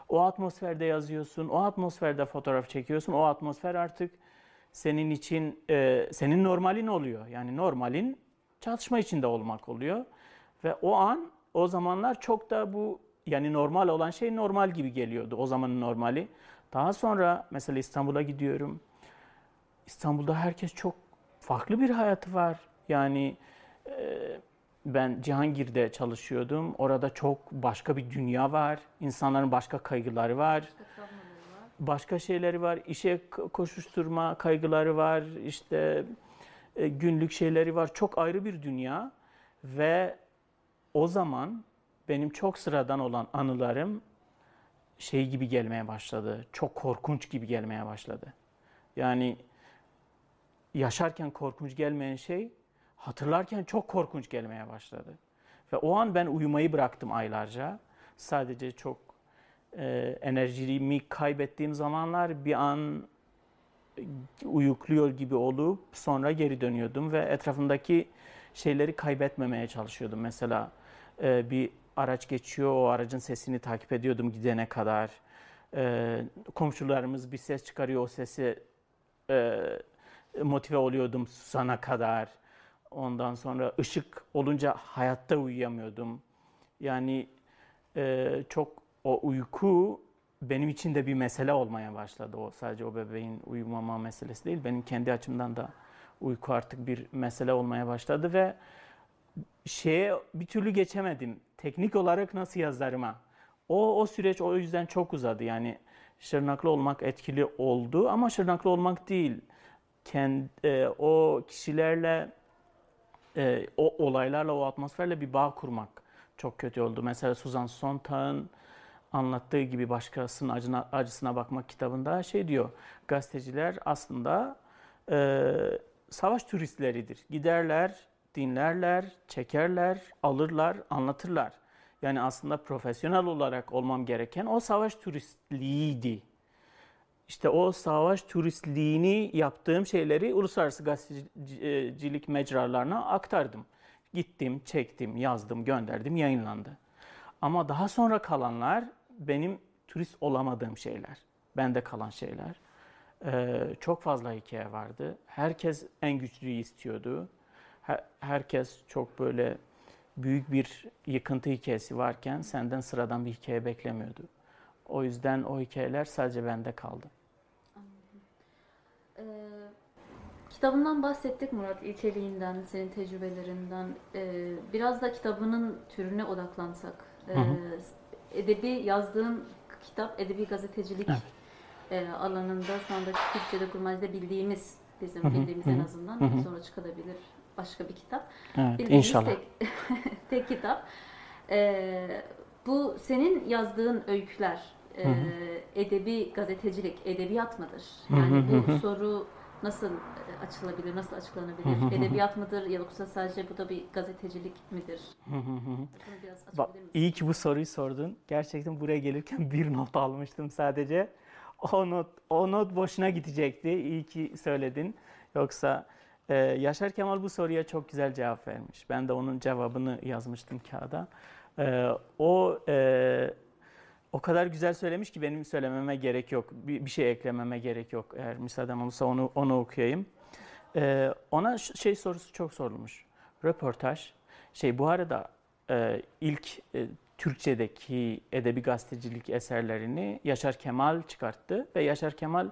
o atmosferde yazıyorsun, o atmosferde fotoğraf çekiyorsun. O atmosfer artık senin için, e, senin normalin oluyor. Yani normalin çatışma içinde olmak oluyor. Ve o an, o zamanlar çok da bu yani normal olan şey normal gibi geliyordu o zamanın normali. Daha sonra mesela İstanbul'a gidiyorum. İstanbul'da herkes çok farklı bir hayatı var. Yani ben Cihangir'de çalışıyordum. Orada çok başka bir dünya var. İnsanların başka kaygıları var. Başka şeyleri var. İşe koşuşturma kaygıları var. İşte e, günlük şeyleri var. Çok ayrı bir dünya ve o zaman benim çok sıradan olan anılarım şey gibi gelmeye başladı. Çok korkunç gibi gelmeye başladı. Yani yaşarken korkunç gelmeyen şey hatırlarken çok korkunç gelmeye başladı. Ve o an ben uyumayı bıraktım aylarca. Sadece çok e, enerjimi kaybettiğim zamanlar bir an uyukluyor gibi olup sonra geri dönüyordum ve etrafımdaki şeyleri kaybetmemeye çalışıyordum. Mesela e, bir araç geçiyor, o aracın sesini takip ediyordum gidene kadar. E, komşularımız bir ses çıkarıyor, o sesi e, motive oluyordum susana kadar. Ondan sonra ışık olunca hayatta uyuyamıyordum. Yani e, çok o uyku benim için de bir mesele olmaya başladı. O sadece o bebeğin uyumama meselesi değil. Benim kendi açımdan da uyku artık bir mesele olmaya başladı ve şeye bir türlü geçemedim. Teknik olarak nasıl yazarıma. O, o süreç o yüzden çok uzadı. Yani şırnaklı olmak etkili oldu ama şırnaklı olmak değil. Kendi, e, o kişilerle, e, o olaylarla, o atmosferle bir bağ kurmak çok kötü oldu. Mesela Suzan Sontag'ın anlattığı gibi başkasının acına, acısına bakmak kitabında şey diyor. Gazeteciler aslında e, savaş turistleridir. Giderler, dinlerler, çekerler, alırlar, anlatırlar. Yani aslında profesyonel olarak olmam gereken o savaş turistliğiydi. İşte o savaş turistliğini yaptığım şeyleri uluslararası gazetecilik mecralarına aktardım. Gittim, çektim, yazdım, gönderdim, yayınlandı. Ama daha sonra kalanlar benim turist olamadığım şeyler. Bende kalan şeyler. Ee, çok fazla hikaye vardı. Herkes en güçlüyü istiyordu. Her, herkes çok böyle büyük bir yıkıntı hikayesi varken senden sıradan bir hikaye beklemiyordu. O yüzden o hikayeler sadece bende kaldı. Ee, kitabından bahsettik Murat, içeriğinden, senin tecrübelerinden. Ee, biraz da kitabının türüne odaklansak. Ee, hı hı. Edebi yazdığın kitap, edebi gazetecilik evet. e, alanında şu anda Türkçe'de kurmacıda bildiğimiz, bizim hı hı. bildiğimiz hı hı. en azından, hı hı. sonra çıkabilir başka bir kitap. Evet, Bildiğimiz inşallah. Tek, [LAUGHS] tek kitap. Ee, bu senin yazdığın öyküler e, edebi gazetecilik, edebiyat mıdır? Yani bu soru nasıl e, açılabilir, nasıl açıklanabilir? Edebiyat mıdır yoksa sadece bu da bir gazetecilik midir? Bak, iyi ki bu soruyu sordun. Gerçekten buraya gelirken [LAUGHS] bir not almıştım sadece. O not, o not boşuna gidecekti. İyi ki söyledin. Yoksa ee, Yaşar Kemal bu soruya çok güzel cevap vermiş. Ben de onun cevabını yazmıştım kağıda. Ee, o e, o kadar güzel söylemiş ki benim söylememe gerek yok. Bir, bir şey eklememe gerek yok. Eğer müsaaden olursa onu, onu okuyayım. Ee, ona şey sorusu çok sorulmuş. Röportaj. Şey bu arada e, ilk e, Türkçedeki edebi gazetecilik eserlerini Yaşar Kemal çıkarttı ve Yaşar Kemal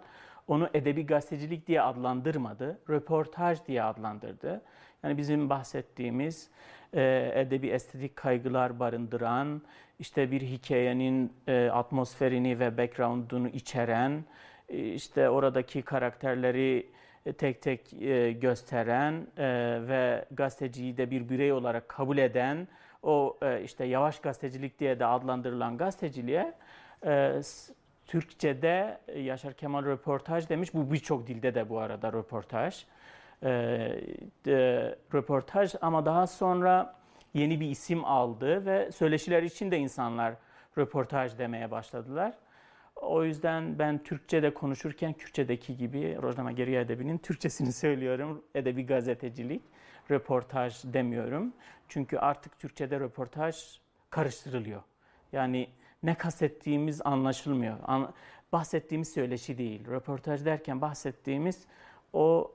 onu edebi gazetecilik diye adlandırmadı, röportaj diye adlandırdı. Yani bizim bahsettiğimiz e, edebi estetik kaygılar barındıran, işte bir hikayenin e, atmosferini ve background'unu içeren, e, işte oradaki karakterleri e, tek tek e, gösteren e, ve gazeteciyi de bir birey olarak kabul eden, o e, işte yavaş gazetecilik diye de adlandırılan gazeteciliğe e, Türkçe'de e, Yaşar Kemal röportaj demiş. Bu birçok dilde de bu arada röportaj. Ee, de, röportaj ama daha sonra yeni bir isim aldı ve söyleşiler için de insanlar röportaj demeye başladılar. O yüzden ben Türkçe'de konuşurken Kürtçe'deki gibi Rojnama Geriye Edebi'nin Türkçesini [LAUGHS] söylüyorum. Edebi gazetecilik, röportaj demiyorum. Çünkü artık Türkçe'de röportaj karıştırılıyor. Yani ne kastettiğimiz anlaşılmıyor. An bahsettiğimiz söyleşi değil. Röportaj derken bahsettiğimiz o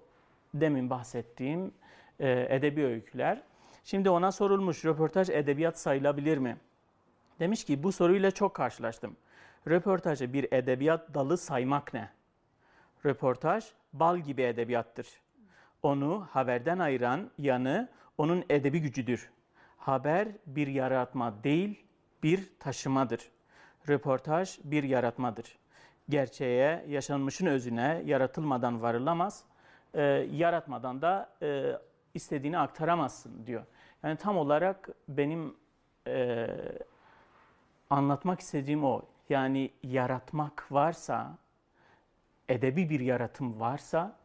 demin bahsettiğim e, edebi öyküler. Şimdi ona sorulmuş röportaj edebiyat sayılabilir mi? Demiş ki bu soruyla çok karşılaştım. Röportajı bir edebiyat dalı saymak ne? Röportaj bal gibi edebiyattır. Onu haberden ayıran yanı onun edebi gücüdür. Haber bir yaratma değil, bir taşımadır. Röportaj bir yaratmadır. Gerçeğe, yaşanmışın özüne yaratılmadan varılamaz, e, yaratmadan da e, istediğini aktaramazsın diyor. Yani tam olarak benim e, anlatmak istediğim o. Yani yaratmak varsa, edebi bir yaratım varsa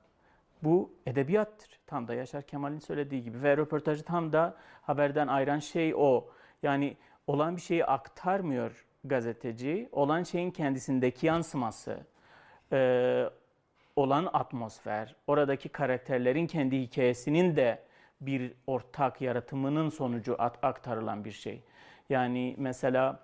bu edebiyattır. Tam da Yaşar Kemal'in söylediği gibi ve röportajı tam da haberden ayıran şey o. Yani olan bir şeyi aktarmıyor gazeteci olan şeyin kendisindeki yansıması, e, olan atmosfer, oradaki karakterlerin kendi hikayesinin de bir ortak yaratımının sonucu aktarılan bir şey. Yani mesela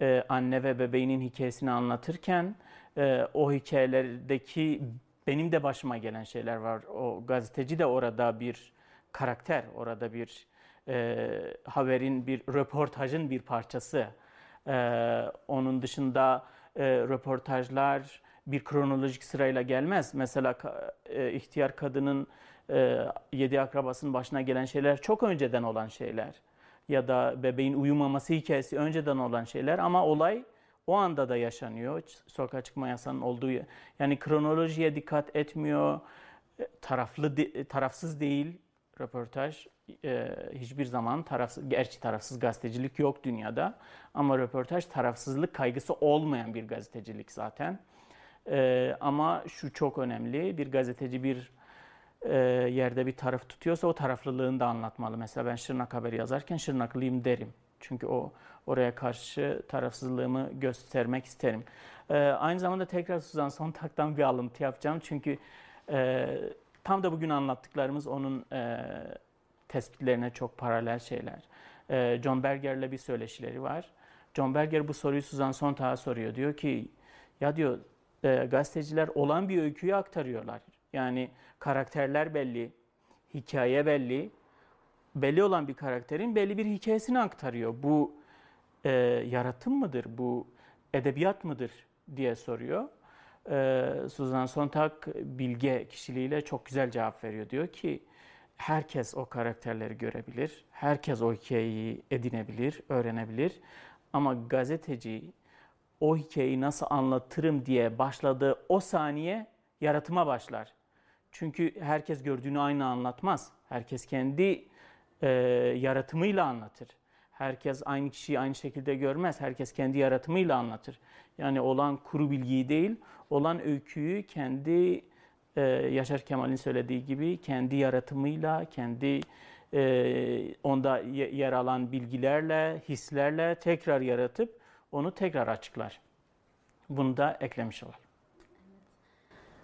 e, anne ve bebeğinin hikayesini anlatırken e, o hikayelerdeki benim de başıma gelen şeyler var. O gazeteci de orada bir karakter, orada bir e, haberin, bir röportajın bir parçası. E, onun dışında e, röportajlar bir kronolojik sırayla gelmez. Mesela e, ihtiyar kadının e, yedi akrabasının başına gelen şeyler çok önceden olan şeyler. Ya da bebeğin uyumaması hikayesi önceden olan şeyler ama olay o anda da yaşanıyor. Sokağa çıkma yasağının olduğu yani kronolojiye dikkat etmiyor. E, taraflı tarafsız değil röportaj. E, hiçbir zaman tarafsız gerçi tarafsız gazetecilik yok dünyada ama röportaj tarafsızlık kaygısı olmayan bir gazetecilik zaten. E, ama şu çok önemli. Bir gazeteci bir e, yerde bir taraf tutuyorsa o taraflılığını da anlatmalı. Mesela ben Şırnak haberi yazarken Şırnaklıyım derim. Çünkü o oraya karşı tarafsızlığımı göstermek isterim. E, aynı zamanda tekrar Suzan Sontag'dan bir alıntı yapacağım. Çünkü e, tam da bugün anlattıklarımız onun e, tespitlerine çok paralel şeyler. E, John Berger'le bir söyleşileri var. John Berger bu soruyu Suzan Sontag'a soruyor. Diyor ki ya diyor e, gazeteciler olan bir öyküyü aktarıyorlar. Yani karakterler belli, hikaye belli. Belli olan bir karakterin belli bir hikayesini aktarıyor. Bu e, yaratım mıdır, bu edebiyat mıdır diye soruyor. E, Suzan Sontag bilge kişiliğiyle çok güzel cevap veriyor. Diyor ki herkes o karakterleri görebilir, herkes o hikayeyi edinebilir, öğrenebilir. Ama gazeteci o hikayeyi nasıl anlatırım diye başladığı o saniye yaratıma başlar. Çünkü herkes gördüğünü aynı anlatmaz. Herkes kendi e, yaratımıyla anlatır. Herkes aynı kişiyi aynı şekilde görmez. Herkes kendi yaratımıyla anlatır. Yani olan kuru bilgiyi değil, olan öyküyü kendi e, Yaşar Kemal'in söylediği gibi kendi yaratımıyla, kendi e, onda yer alan bilgilerle, hislerle tekrar yaratıp onu tekrar açıklar. Bunu da eklemiş olalım.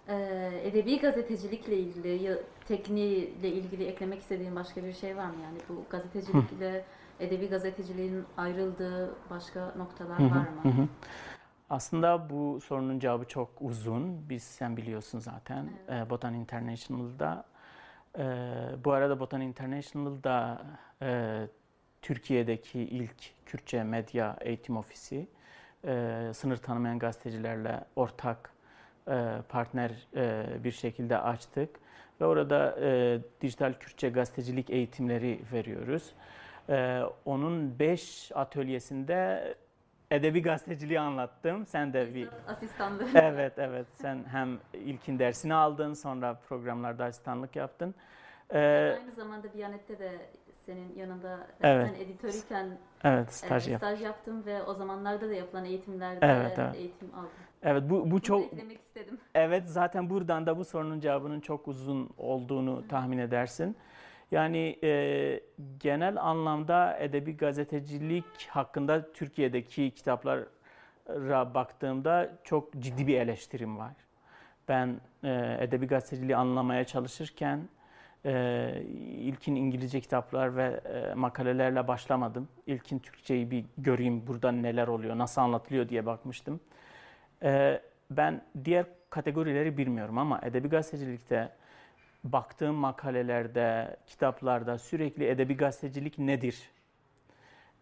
Ee, edebi gazetecilikle ilgili, tekniğiyle ilgili eklemek istediğin başka bir şey var mı? Yani bu gazetecilikle edebi gazeteciliğin ayrıldığı başka noktalar var mı? Aslında bu sorunun cevabı çok uzun. Biz sen biliyorsun zaten evet. Botan International'da. E, bu arada Botan International'da e, Türkiye'deki ilk Kürtçe medya eğitim ofisi. E, sınır tanımayan gazetecilerle ortak e, partner e, bir şekilde açtık. Ve orada e, dijital Kürtçe gazetecilik eğitimleri veriyoruz. E, onun beş atölyesinde edebi gazeteciliği anlattım. Sen de bir asistanlık. [LAUGHS] Evet, evet. Sen hem ilkin dersini aldın, sonra programlarda asistanlık yaptın. Ee, aynı zamanda Biyanet'te de senin yanında evet. sen editörüyken evet, staj, e, staj yaptım ve o zamanlarda da yapılan eğitimlerde evet, evet. eğitim aldım. Evet bu bu çok eklemek istedim. Evet zaten buradan da bu sorunun cevabının çok uzun olduğunu tahmin edersin. Yani e, genel anlamda edebi gazetecilik hakkında Türkiye'deki kitaplara baktığımda çok ciddi bir eleştirim var. Ben e, edebi gazeteciliği anlamaya çalışırken e, ilkin İngilizce kitaplar ve e, makalelerle başlamadım. İlkin Türkçeyi bir göreyim burada neler oluyor, nasıl anlatılıyor diye bakmıştım. E, ben diğer kategorileri bilmiyorum ama edebi gazetecilikte baktığım makalelerde, kitaplarda sürekli edebi gazetecilik nedir?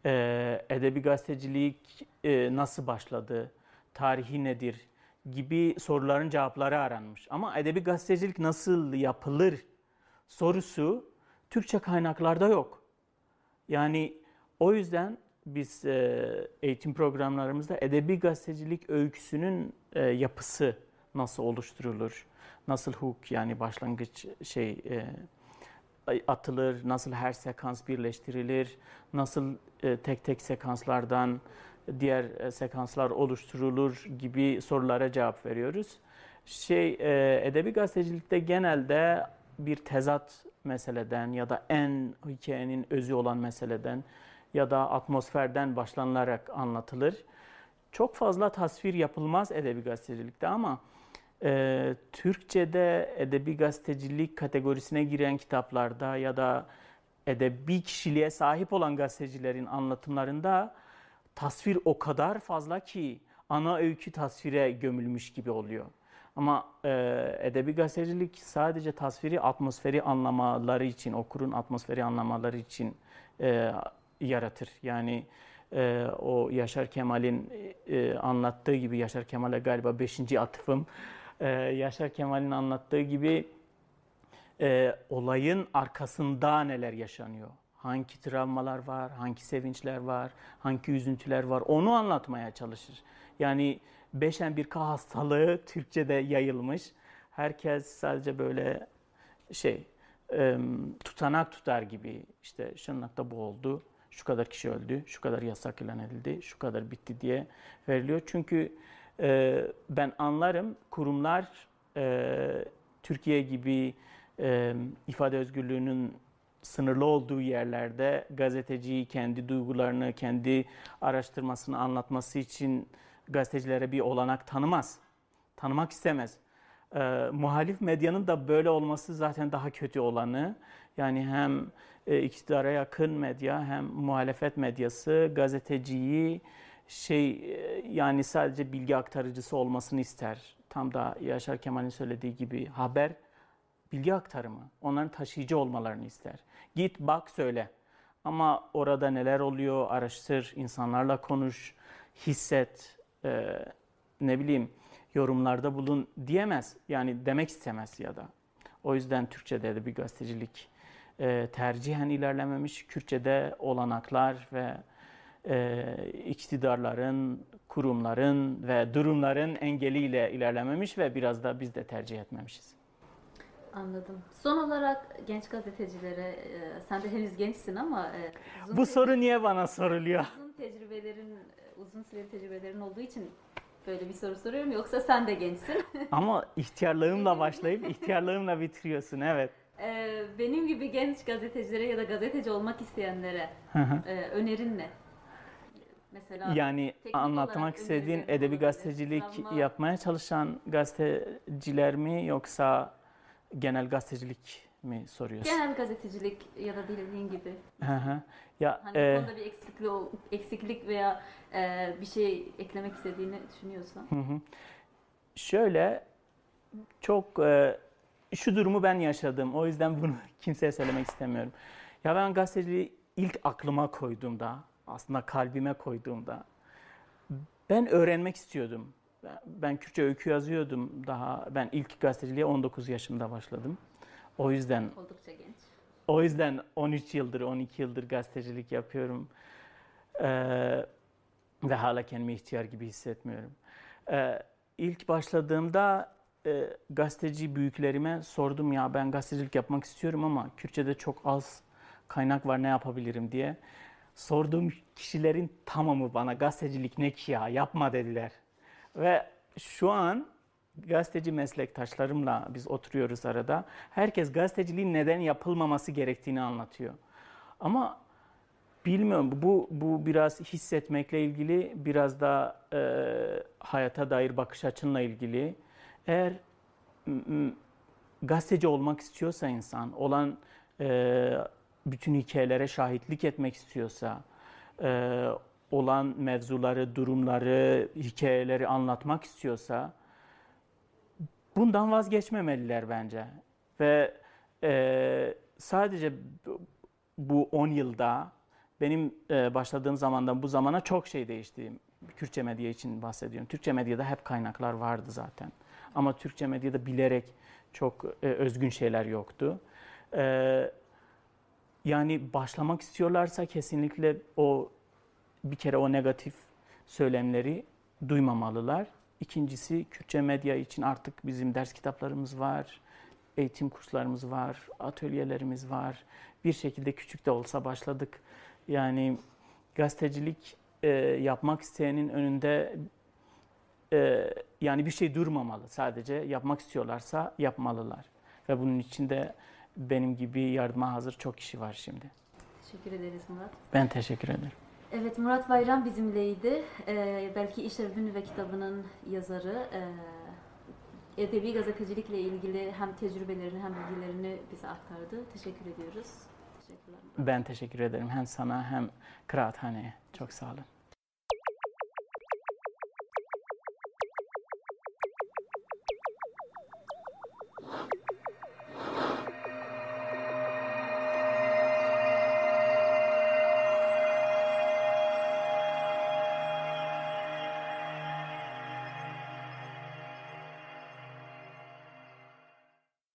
Ee, edebi gazetecilik e, nasıl başladı? Tarihi nedir? Gibi soruların cevapları aranmış. Ama edebi gazetecilik nasıl yapılır sorusu Türkçe kaynaklarda yok. Yani o yüzden biz e, eğitim programlarımızda edebi gazetecilik öyküsünün e, yapısı nasıl oluşturulur? Nasıl hook yani başlangıç şey e, atılır, nasıl her sekans birleştirilir, nasıl e, tek tek sekanslardan diğer e, sekanslar oluşturulur gibi sorulara cevap veriyoruz. Şey e, edebi gazetecilikte genelde bir tezat meseleden ya da en hikayenin özü olan meseleden ya da atmosferden başlanılarak anlatılır. Çok fazla tasvir yapılmaz edebi gazetecilikte ama e, Türkçe'de edebi gazetecilik kategorisine giren kitaplarda ya da edebi kişiliğe sahip olan gazetecilerin anlatımlarında tasvir o kadar fazla ki ana öykü tasvire gömülmüş gibi oluyor. Ama e, edebi gazetecilik sadece tasviri atmosferi anlamaları için, okurun atmosferi anlamaları için e, yaratır. Yani e, o Yaşar Kemal'in e, anlattığı gibi, Yaşar Kemal'e galiba beşinci atıfım, e, Yaşar Kemal'in anlattığı gibi e, olayın arkasında neler yaşanıyor? Hangi travmalar var, hangi sevinçler var, hangi üzüntüler var onu anlatmaya çalışır. Yani beşen bir K hastalığı Türkçe'de yayılmış. Herkes sadece böyle şey e, tutanak tutar gibi işte Şırnak'ta bu oldu, şu kadar kişi öldü, şu kadar yasak ilan edildi, şu kadar bitti diye veriliyor. Çünkü e, ben anlarım kurumlar e, Türkiye gibi e, ifade özgürlüğünün sınırlı olduğu yerlerde gazeteciyi kendi duygularını, kendi araştırmasını anlatması için gazetecilere bir olanak tanımaz. Tanımak istemez. E, muhalif medyanın da böyle olması zaten daha kötü olanı. Yani hem e, iktidara yakın medya hem muhalefet medyası gazeteciyi şey e, yani sadece bilgi aktarıcısı olmasını ister. Tam da Yaşar Kemal'in söylediği gibi haber bilgi aktarımı. Onların taşıyıcı olmalarını ister. Git bak söyle. Ama orada neler oluyor araştır, insanlarla konuş, hisset, e, ne bileyim yorumlarda bulun diyemez. Yani demek istemez ya da. O yüzden Türkçe'de de bir gazetecilik e, tercihen ilerlememiş. Kürtçe'de olanaklar ve e, iktidarların, kurumların ve durumların engeliyle ilerlememiş ve biraz da biz de tercih etmemişiz. Anladım. Son olarak genç gazetecilere, e, sen de henüz gençsin ama e, uzun Bu soru niye bana soruluyor? uzun tecrübelerin, uzun süreli tecrübelerin olduğu için böyle bir soru soruyorum. Yoksa sen de gençsin. [LAUGHS] Ama ihtiyarlığımla başlayıp ihtiyarlığımla bitiriyorsun evet. E, benim gibi genç gazetecilere ya da gazeteci olmak isteyenlere e, önerin ne? Mesela Yani anlatmak istediğin edebi gazetecilik travma- yapmaya çalışan gazeteciler mi yoksa genel gazetecilik mi soruyorsun? genel gazetecilik ya da dediğin gibi Hı hı. Ya hani e, konuda bir eksiklik, eksiklik veya e, bir şey eklemek istediğini düşünüyorsan. Hı hı. Şöyle çok e, şu durumu ben yaşadım. O yüzden bunu [LAUGHS] kimseye söylemek istemiyorum. Ya ben gazeteciliği ilk aklıma koyduğumda, aslında kalbime koyduğumda ben öğrenmek istiyordum. Ben- Kürtçe öykü yazıyordum daha. Ben ilk gazeteciliğe 19 yaşımda başladım. O yüzden Oldukça genç. o yüzden 13 yıldır, 12 yıldır gazetecilik yapıyorum. Ee, ve hala kendimi ihtiyar gibi hissetmiyorum. Ee, ilk başladığımda e, gazeteci büyüklerime sordum ya ben gazetecilik yapmak istiyorum ama Kürtçe'de çok az kaynak var ne yapabilirim diye. Sorduğum kişilerin tamamı bana gazetecilik ne ki ya yapma dediler. Ve şu an gazeteci meslektaşlarımla biz oturuyoruz arada. Herkes gazeteciliğin neden yapılmaması gerektiğini anlatıyor. Ama bilmiyorum bu bu biraz hissetmekle ilgili, biraz da e, hayata dair bakış açınla ilgili. Eğer gazeteci olmak istiyorsa insan, olan e, bütün hikayelere şahitlik etmek istiyorsa, e, olan mevzuları, durumları, hikayeleri anlatmak istiyorsa bundan vazgeçmemeliler bence. Ve e, sadece bu- bu 10 yılda benim e, başladığım zamandan bu zamana çok şey değişti. Kürtçe medya için bahsediyorum. Türkçe medyada hep kaynaklar vardı zaten. Ama Türkçe medyada bilerek çok e, özgün şeyler yoktu. E, yani başlamak istiyorlarsa kesinlikle o bir kere o negatif söylemleri duymamalılar. İkincisi Kürtçe medya için artık bizim ders kitaplarımız var, eğitim kurslarımız var, atölyelerimiz var. Bir şekilde küçük de olsa başladık. Yani gazetecilik e, yapmak isteyenin önünde e, yani bir şey durmamalı. Sadece yapmak istiyorlarsa yapmalılar. Ve bunun için de benim gibi yardıma hazır çok kişi var şimdi. Teşekkür ederiz Murat. Ben teşekkür ederim. Evet Murat Bayram bizimleydi. Ee, belki İş Erbün ve kitabının yazarı. Ee, edebi gazetecilikle ilgili hem tecrübelerini hem bilgilerini bize aktardı. Teşekkür ediyoruz. Teşekkürler. Ben teşekkür ederim hem sana hem kıraathaneye. Çok sağ olun.